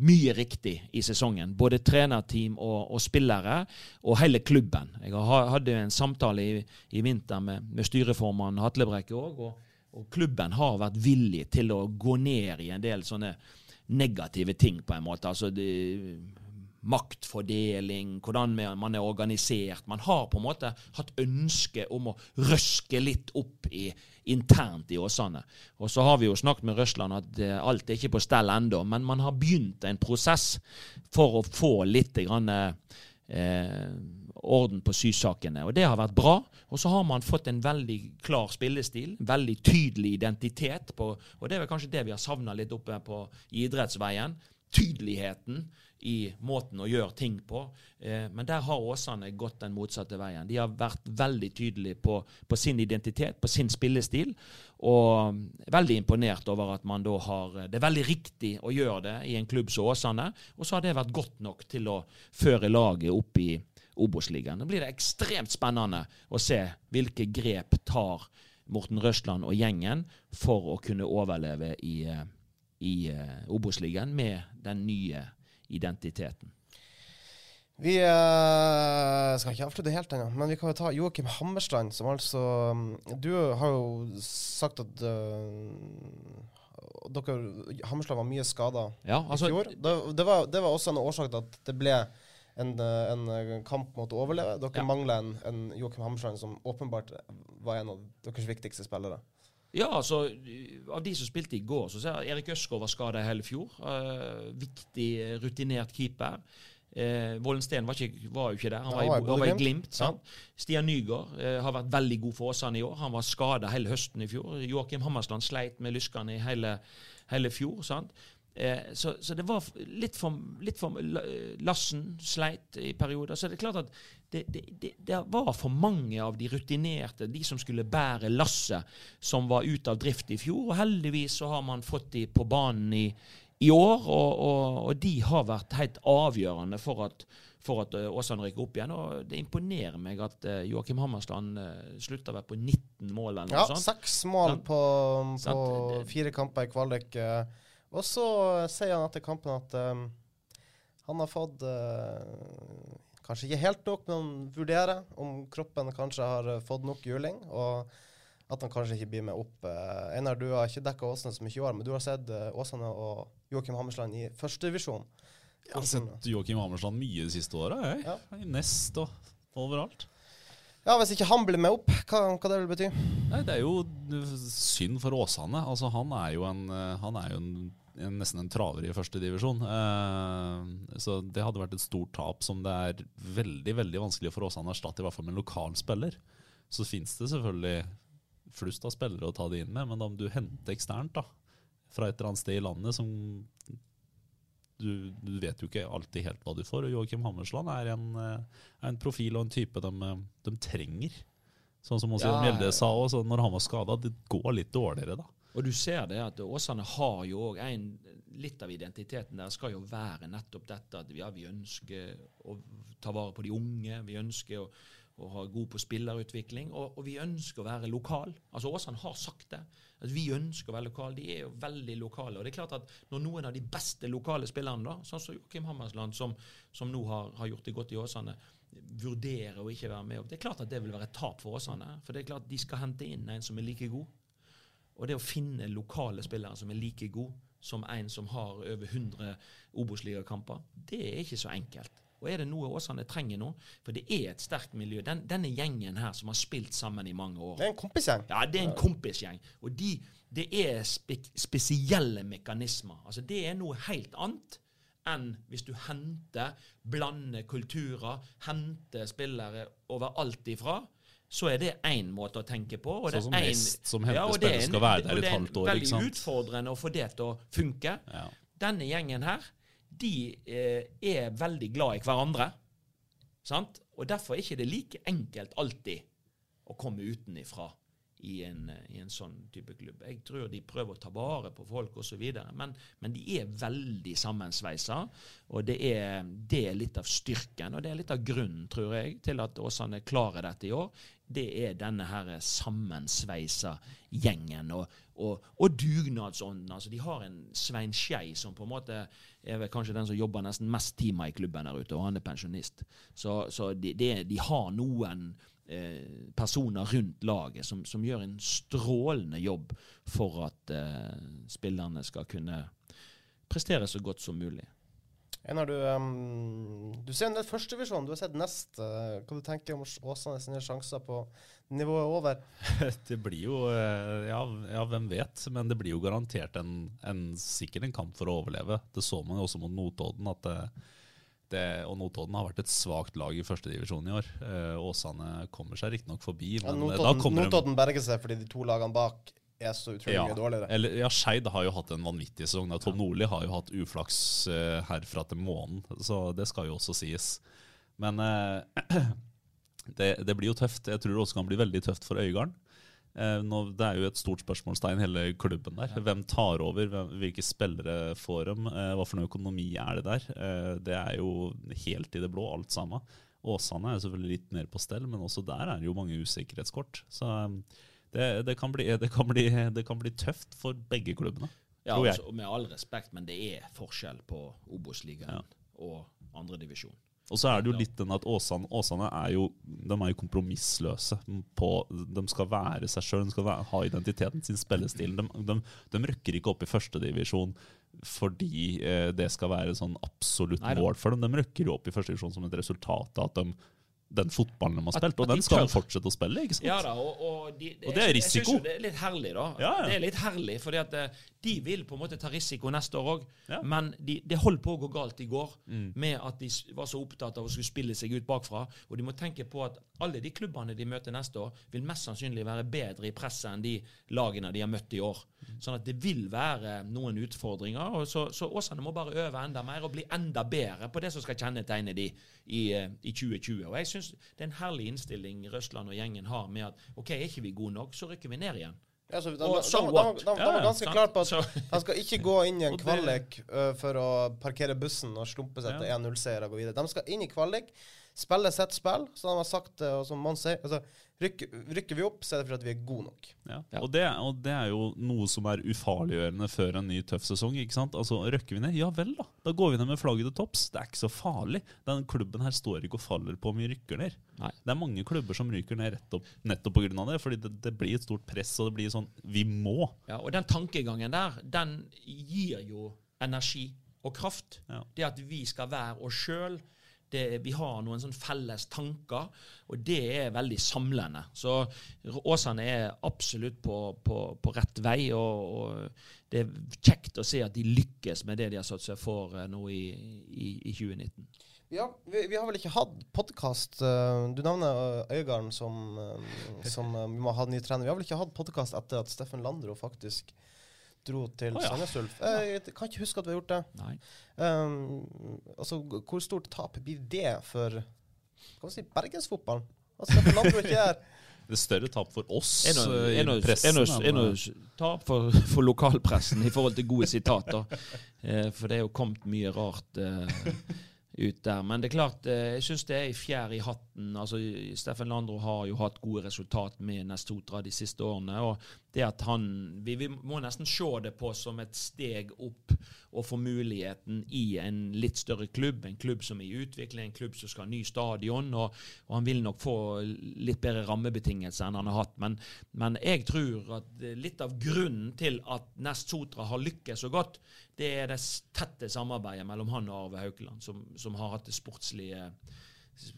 mye riktig i sesongen. Både trenerteam og, og spillere, og hele klubben. Jeg ha- hadde en samtale i, i vinter med, med styreformann Hatlebrekke òg, og, og klubben har vært villig til å gå ned i en del sånne negative ting, på en måte. Altså det, maktfordeling, hvordan man er organisert. Man har på en måte hatt ønske om å røske litt opp i, internt i Åsane. Og så har vi jo snakket med Røsland at eh, alt er ikke på stell ennå, men man har begynt en prosess for å få litt grann, eh, orden på sysakene. Og det har vært bra. Og så har man fått en veldig klar spillestil, veldig tydelig identitet. På, og det er vel kanskje det vi har savna litt oppe på idrettsveien. Tydeligheten i måten å gjøre ting på. Eh, men der har Åsane gått den motsatte veien. De har vært veldig tydelige på, på sin identitet, på sin spillestil. Og veldig imponert over at man da har Det er veldig riktig å gjøre det i en klubb som Åsane. Og så har det vært godt nok til å føre laget opp i Obos-ligaen. Nå blir det ekstremt spennende å se hvilke grep tar Morten Røsland og gjengen for å kunne overleve i, eh, i eh, Obos-ligaen med den nye identiteten. Vi eh, skal ikke avslutte helt ennå, men vi kan jo ta Joakim Hammerstrand, som altså mm, Du har jo sagt at uh, dere, Hammerstrand var mye skada Ja, altså- i fjor. Det, det, var, det var også en årsak til at det ble en, en kamp mot å overleve. Dere Ja. mangler en, en Joakim Hammerstrand som åpenbart var en av deres viktigste spillere. Ja, altså Av de som spilte i går, så ser jeg Erik Øsgaard var skada i hele fjor. Uh, viktig, eh, rutinert keeper. Eh, Vollen Steen var, var jo ikke der. Han Ja, var, i, han var i. Glimt. sant? Stian Nygaard eh, har vært veldig god for Åsane i år. Han var skada hele høsten i fjor. Joakim Hammersland sleit med lyskene i hele, hele fjor. sant? Eh, så, så det var litt for, litt for Lassen sleit i perioder. Så det er klart at det, det, det, det var for mange av de rutinerte, de som skulle bære lasset, som var ute av drift i fjor. Og heldigvis så har man fått de på banen i, i år, og, og, og de har vært helt avgjørende for at, for at eh, Åsane rykker opp igjen. Og det imponerer meg at uh, Joakim Hammersland uh, slutter vel på 19 mål eller noe Ja, sånt. seks mål på, på fire kamper i kvalik. eh, Og så sier han etter kampen at um, han har fått eh, Kanskje ikke helt nok, men han vurderer om kroppen kanskje har eh, fått nok juling. Og at han kanskje ikke blir med opp. Eh, Einar, du har ikke dekka Åsane så mye i år, men du har sett eh, Åsane og Joakim Hammersland i førstedivisjon. Jeg har sett Joakim Hammersland mye de siste åra, jeg. Ja. I Nest og overalt. Ja, hvis ikke han blir med opp, hva, hva det vil bety? Nei, Det er jo synd for Åsane. Altså, han er jo, en, eh, han er jo en, en, nesten en traver i førstedivisjon. Eh, så det hadde vært et stort tap som det er veldig veldig vanskelig for Åsane å erstatte, i hvert fall med en lokal spiller. Så fins det selvfølgelig flust av spillere å ta det inn med, men om du henter eksternt da, fra et eller annet sted i landet som du, du vet jo ikke alltid helt hva du får. Og Joakim Hammersland er en, eh, er en profil og en type de, de trenger. Sånn som også Ja, Mjelde ja. sa, også, når han var skada, det går litt dårligere da. Og du ser det at Åsane har jo òg Litt av identiteten der skal jo være nettopp dette at ja, vi ønsker å ta vare på de unge. Vi ønsker å, å ha god på spillerutvikling, og, og vi ønsker å være lokal. Altså Åsane har sagt det. At vi ønsker å være lokal. De er jo veldig lokale. Og det er klart at når noen av de beste lokale spillerne, da, sånn som Joakim Hammersland, som, som nå har, har gjort det godt i Åsane, vurderer å ikke være med opp, det er klart at det vil være et tap for Åsane. For det er klart de skal hente inn en som er like god. Og det å finne lokale spillere som er like gode som en som har over 100 Obos-ligakamper, det er ikke så enkelt. Og er det noe Åsane trenger nå? For det er et sterkt miljø. Den, denne gjengen her som har spilt sammen i mange år. Det er en kompisgjeng. Ja, det er en kompisgjeng. Og de, det er spe, spesielle mekanismer. Altså, det er noe helt annet enn hvis du henter, blander kulturer, henter spillere overalt ifra. Så er det én måte å tenke på. Og det Sånn som er en- som det er spillere, en- skal være der et halvt år. ikke halvt år, er Veldig utfordrende å få det til å funke. Ja. Denne gjengen her, de eh, er veldig glad i hverandre. Sant? Og derfor er ikke det like enkelt alltid å komme utenifra i en, i en sånn type klubb. Jeg tror de prøver å ta vare på folk osv., men, men de er veldig sammensveisa. Og det er, det er litt av styrken, og det er litt av grunnen, tror jeg, til at Åsane klarer dette i år. Det er denne her sammensveisa gjengen og, og, og dugnadsånden. Altså, de har en Svein Skei som på en måte er kanskje den som jobber nesten mest timer i klubben der ute, og han er pensjonist. Så, så de, de, de har noen eh, personer rundt laget som, som gjør en strålende jobb for at eh, spillerne skal kunne prestere så godt som mulig. Einar, du, um, du ser ned førstevisjon. Du har sett nest. Uh, hva du tenker om Åsane sine sjanser på nivået over? Det blir jo eh, ja, ja, hvem vet. Men det blir jo garantert en, en, sikkert en kamp for å overleve. Det så man jo også mot Notodden. at det, det, og Notodden har vært et svakt lag i førstedivisjon i år. Eh, Åsane kommer seg riktignok forbi, Ja, men eh, da Notodden, kommer Notodden berger seg fordi de to lagene bak er så utrolig ja, mye dårligere. eller, ja, Skeid har jo hatt en vanvittig sesong. da. Tom Nordli har jo hatt uflaks uh, herfra til månen, så det skal jo også sies. Men uh, det, det blir jo tøft. Jeg tror det også kan bli veldig tøft for Øygarden. Uh, det er jo et stort spørsmålstegn, hele klubben der. Hvem tar over? Hvem, hvilke spillere får dem? Eh, hva for noe økonomi er det der? Eh, det er jo helt i det blå, alt sammen. Åsane er selvfølgelig litt mer på stell, men også der er det jo mange usikkerhetskort. Så eh, det, det, kan bli, det, kan bli, det kan bli tøft for begge klubbene. Ja, altså, med all respekt, men det er forskjell på Obos-ligaen og andredivisjon. Og så er det jo litt den at Åsane, Åsane er jo De er jo kompromissløse. På, de skal være seg sjøl, de skal være, ha identiteten sin, spillestilen. De, de, de røkker ikke opp i førstedivisjon fordi eh, det skal være sånn absolutt mål for dem. De røkker jo opp i førstedivisjon som et resultat av at de, den fotballen de har spilt, og den skal de fortsette å spille. ikke sant? Ja da, og, og, de, Og det er jeg- risiko. Jeg synes jo det er litt herlig, da. Ja, ja. Det er litt herlig, fordi at eh, De vil på en måte ta risiko neste år òg, Ja. men de, det holdt på å gå galt i går Mm. med at de var så opptatt av å skulle spille seg ut bakfra. Og de må tenke på at alle de klubbene de møter neste år, vil mest sannsynlig være bedre i presset enn de lagene de har møtt i år. Sånn at det vil være noen utfordringer. og Så, så Åsane må bare øve enda mer og bli enda bedre på det som skal kjennetegne de i, eh, i 2020. Og jeg synes det er en herlig innstilling Røsland og gjengen har med at OK, er ikke vi gode nok, så rykker vi ned igjen. Ja, så de, var ganske klare på at de skal ikke gå inn i en kvalik for å parkere bussen og slumpe seg til Ja. 1-0-seier og gå videre. De skal inn i kvalik, spille sitt spill, så de har sagt og som man sier altså, rykker, rykker vi opp, så er det fordi vi er gode nok. Ja. Ja. Og, det, og det er jo noe som er ufarliggjørende før en ny tøff sesong. ikke sant? Altså, Røkker vi ned? Ja vel, da. Da går vi ned med flagget til topps. Det er ikke så farlig. Den klubben her står ikke og faller på om vi rykker ned. Nei. Det er mange klubber som ryker ned rett opp, nettopp pga. det. fordi det, det blir et stort press, og det blir sånn Vi må. Ja, og den tankegangen der, den gir jo energi og kraft. Ja. Det at vi skal være oss sjøl. Vi har noen sånn felles tanker, og det er veldig samlende. Så Åsane er absolutt på, på, på rett vei, og, og det er kjekt å se at de lykkes med det de har satt seg for eh, nå i, i, i 2019. Ja, vi, vi har vel ikke hatt podkast Du nevner øh, Øygarden som, som vi må ha ny trener. Vi har vel ikke hatt podkast etter at Steffen Landro faktisk dro til oh, ja. Sandnes Ulf. Jeg kan ikke huske at vi har gjort det. Nei. Um, altså, hvor stort tap blir det for kan man si, bergensfotballen? Altså, Steffen Landro ikke er Det er større tap for oss en noe, eh, i pressen. eh, tap for, for lokalpressen i forhold til gode sitater. Eh, for det er jo kommet mye rart eh, ut der. Men det er klart, eh, jeg syns det er i fjær i hatten. Altså, Steffen Landro har jo hatt gode resultat med Nestotra de siste årene. og det at han, vi, vi må nesten se det på som et steg opp å få muligheten i en litt større klubb. En klubb som er i utvikling, en klubb som skal ha ny stadion. Og, og han vil nok få litt bedre rammebetingelser enn han har hatt. Men, men jeg tror at litt av grunnen til at Nest Sotra har lykkes så godt, det er det tette samarbeidet mellom han og Arve Haukeland, som, som har hatt det sportslige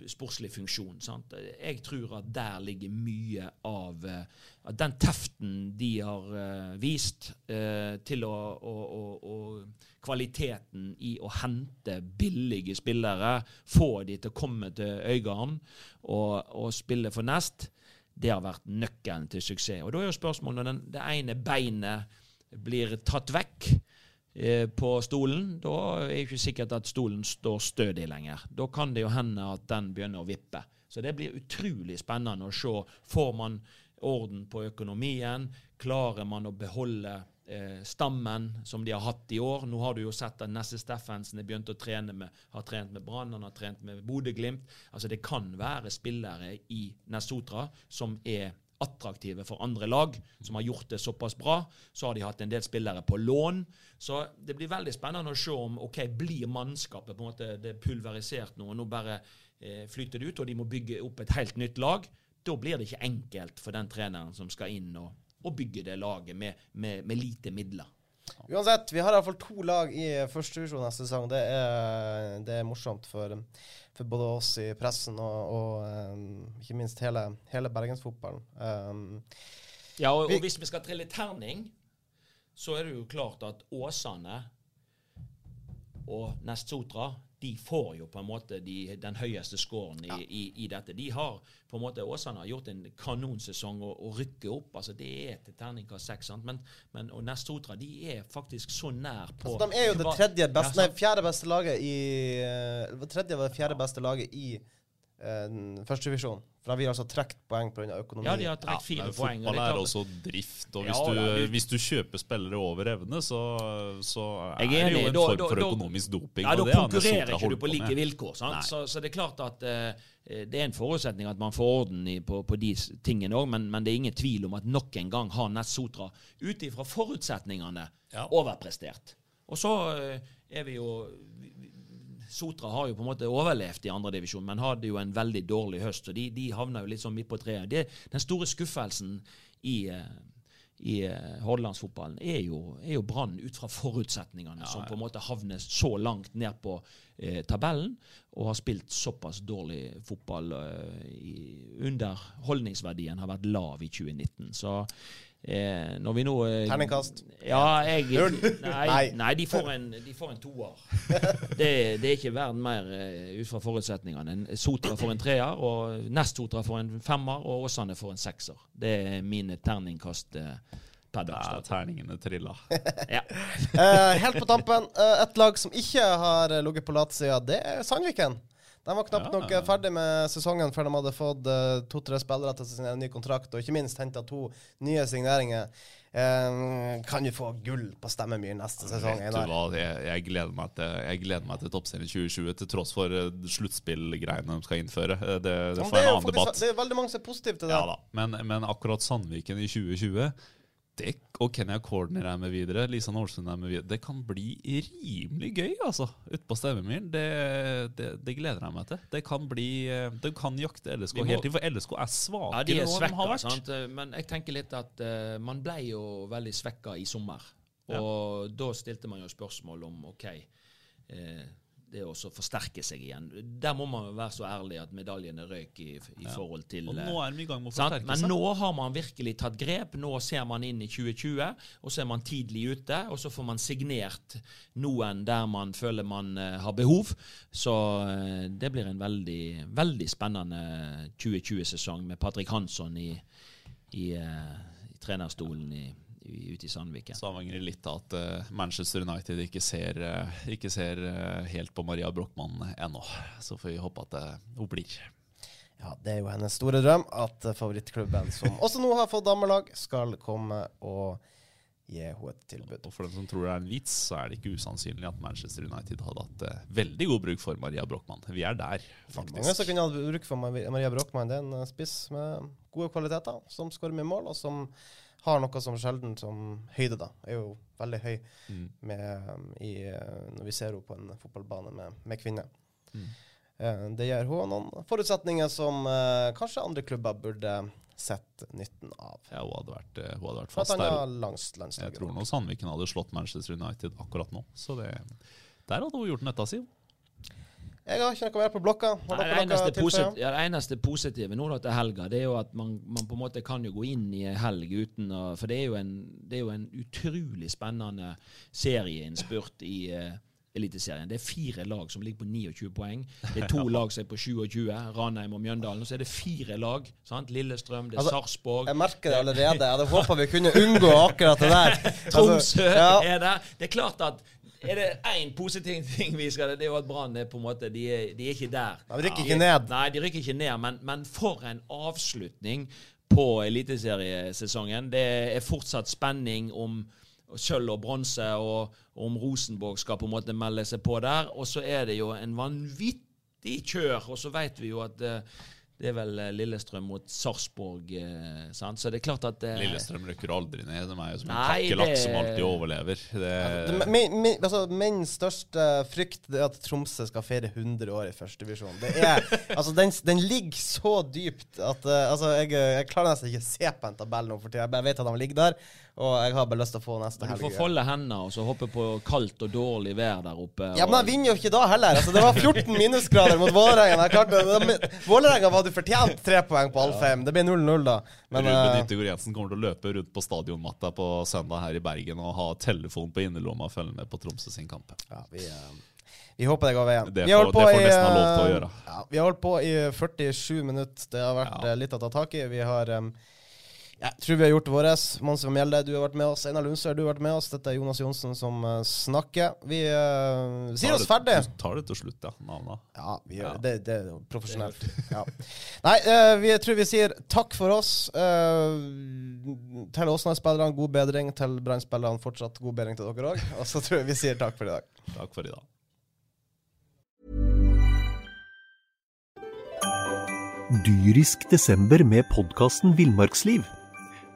sportslig funksjon. Sant? Jeg tror at der ligger mye av eh, at den teften de har eh, vist eh, til å, å, å, å Kvaliteten i å hente billige spillere, få de til å komme til Øygarden og, og spille for Nest, det har vært nøkkelen til suksess. Og Da er jo spørsmålet når den, det ene beinet blir tatt vekk på stolen, da er det ikke sikkert at stolen står stødig lenger. Da kan det jo hende at den begynner å vippe. Så det blir utrolig spennende å se. Får man orden på økonomien? Klarer man å beholde eh, stammen som de har hatt i år? Nå har du jo sett at Nesse Steffensen er begynt å trene med, har trent med Brann, han har trent med Bodø-Glimt. Altså det kan være spillere i Nessotra som er attraktive for andre lag, som har gjort det såpass bra. Så har de hatt en del spillere på lån. Så det blir veldig spennende å se om ok, blir mannskapet på en måte det er pulverisert nå, og nå bare eh, flyter det ut, og de må bygge opp et helt nytt lag. Da blir det ikke enkelt for den treneren som skal inn og, og bygge det laget med, med, med lite midler. Uansett, vi har iallfall to lag i førstedivisjon neste sesong. Det er, det er morsomt for, for både oss i pressen og, og um, ikke minst hele, hele bergensfotballen. Um, Ja, og, Vi- og hvis vi skal trille terning, så er det jo klart at Åsane og Nest Sotra de får jo på en måte de, den høyeste scoren i, i, i dette. De har på en måte, Åsane har gjort en kanonsesong og, og rykker opp. altså Det er til terningkast seks. Men, men, og Nest Sotra de er faktisk så nær på altså, de er jo det tredje beste, Ja, nei, fjerde beste laget i eh, tredje eller fjerde beste laget i førstedivisjon. For de vil altså trukket poeng pga. økonomi. Ja, de har trukket fire men poeng. Fotball er også drift, og hvis, Ja, du, hvis du kjøper spillere over evne, så, så er er det jo en form for økonomisk doping. Ja, Da konkurrerer ikke du på på like vilkår. Sant? Så, så det er klart at uh, det er en forutsetning at man får orden i, på, på de tingene òg, men, men det er ingen tvil om at nok en gang har Ness Sotra ut ifra forutsetningene Ja. overprestert. Og så uh, er vi jo Sotra har jo på en måte overlevd i andredivisjon, men hadde jo en veldig dårlig høst. og De, de havna jo litt sånn midt på treet. Det- Den store skuffelsen i eh, i eh, Hordalandsfotballen er jo, er jo Brann ut fra forutsetningene, som på en måte havner så langt ned på eh, tabellen og har spilt såpass dårlig fotball. Eh, i, underholdningsverdien har vært lav i 2019. Så eh, Når vi nå eh, Terningkast? Ja, jeg Null? Nei, Nei. nei de, får en, de får en toer. Det, det er ikke verden mer eh, ut fra forutsetningene. Sotra får en treer, og Nest Sotra får en femmer, og Åsane får en sekser. Det er mine terningkast eh, per Ja, terningene trilla. Ja. Eh, helt på tampen, eh, et lag som ikke har ligget på latsida, det er Sandviken. De var knapt nok eh, ferdig med sesongen før de hadde fått eh, to-tre spillere til signere ny kontrakt, og ikke minst henta to nye signeringer. Um, kan vi få gull på Stemmemyr neste sesong? Vet du hva, jeg, jeg, gleder meg til, jeg gleder meg til Toppserien 2020, til tross for uh, sluttspillgreiene de skal innføre. Eh, Det, det får en er jo faktisk- debatt. Det er veldig mange som er positive til det. Ja men, men akkurat Sandviken i 2020 det, og Kenya Corner er med videre, Lisa Nålsund er med videre. Det kan bli rimelig gøy, altså, utpå Stevemyren. Det, det, det gleder jeg meg til. Det kan bli eh, kan jakte LSK må- hele tiden, for LSK er svakere Ja, de er svekka, enn de har vært. sant? men jeg tenker litt at uh, man ble jo veldig svekka i sommer. Og da stilte man jo spørsmål om OK, eh, det å forsterke seg igjen. Der må man være så ærlig at medaljene røyk i, i forhold til Og eh, nå er vi i gang med å forsterke seg. Men nå har man virkelig tatt grep. Nå ser man inn i 2020, og så er man tidlig ute. Og så får man signert noen der man føler man uh, har behov. Så uh, det blir en veldig, veldig spennende 2020-sesong med Patrick Hansson i, i, uh, i trenerstolen i, ute i Sandviken. Så avhenger det litt av at uh, Manchester United ikke ser, uh, ikke ser uh, helt på Maria Brochmann ennå. Så får vi håpe at hun blir. Ja, Det er jo hennes store drøm at favorittklubben, som også nå har fått damelag, skal komme og gi henne et tilbud. Og for den som tror det er en vits, så er det ikke usannsynlig at Manchester United hadde hatt veldig god bruk for Maria Brochmann. Vi er der, faktisk. Mange som kunne hatt bruk for Maria Brochmann. Det er en spiss med gode kvaliteter, som skårer mye mål, og som har noe som sjelden som høyde, da. Er jo veldig høy Mm. med, um, i, eh, når vi ser henne på en fotballbane med, med kvinner. Mm. Eh, det gir hun noen forutsetninger som eh, kanskje andre klubber burde sett nytten av. Ja, hun hadde vært, eh, hun hadde vært fast der. har langs Jeg tror nå Sandviken hadde slått Manchester United akkurat nå. Så det, der hadde hun gjort nytta si. Jeg har ikke noe mer på blokka. Nei, det, eneste posit ja, det eneste positive nå da til helga, det er jo at man, man på en måte kan jo gå inn i en helg uten å For det er en, det er jo en utrolig spennende serieinnspurt i uh, Eliteserien. Det er fire lag som ligger på 29 poeng. Det er to lag som er på 27, Ranheim og Mjøndalen. Og så er det fire lag. sant? Lillestrøm, det er Altså, Sarpsborg. Jeg merker det allerede. Jeg hadde håpa vi kunne unngå akkurat det der. Tromsø Altså, ja. er der. Det er klart at er det én positiv ting vi skal Det er jo at Brann er på en måte De er, de er ikke der. De rykker ikke ned. Nei, de rykker ikke ned, men, men for en avslutning på eliteseriesesongen. Det er fortsatt spenning om sølv og bronse, og om Rosenborg skal på en måte melde seg på der. Og så er det jo en vanvittig kjør, og så vet vi jo at eh, det er vel eh, Lillestrøm mot Sarpsborg, eh. Så det er klart at eh, Lillestrøm rykker aldri ned. De er jo som en Nei, kakerlakk det- som alltid overlever. Det, Det- Min, min, altså, min største frykt det er at Tromsø skal feire 100 år i førstedivisjon. Altså, den, den ligger så dypt at uh, altså, jeg, jeg klarer nesten ikke å se på en tabell nå for tida. Jeg bare vet at de ligger der, og jeg har bare lyst til å få neste Du får folde hendene og så hoppe på kaldt og dårlig vær der oppe. Ja, men jeg vinner jo ikke da heller. Altså, det var 14 minusgrader mot Vålerenga. Vålerenga hadde fortjent tre poeng på Alfheim. Det blir 0-0 da. Men Ruben eh, Yttergård Jensen kommer til å løpe rundt på stadionmatta på søndag her i Bergen og ha telefon på innerlomma og følge med på Tromsø sin kamp. ja, vi, eh, vi håper det går veien. Det Vi har får- holdt på i, eh. Ja, vi har holdt på i 47 minutter. Det har vært Ja. litt å ta tak i. Vi har um, jeg tror vi har gjort vårt. Mons Mjelde, du har vært med oss. Einar Lundsør, du har vært med oss. Dette er Jonas Johnsen som eh, snakker. Vi uh, sier oss ferdig. Du tar det til slutt, ja. Navna. Ja, vi gjør Ja. det. Det er jo profesjonelt. Ja. Nei, uh, vi tror vi sier takk for oss. Uh, til Åsnes-spillerne, god bedring. Til Brann-spillerne, fortsatt god bedring til dere òg. Og så tror jeg vi sier takk for i dag. Takk for i dag. Dyrisk desember med podkasten Villmarksliv.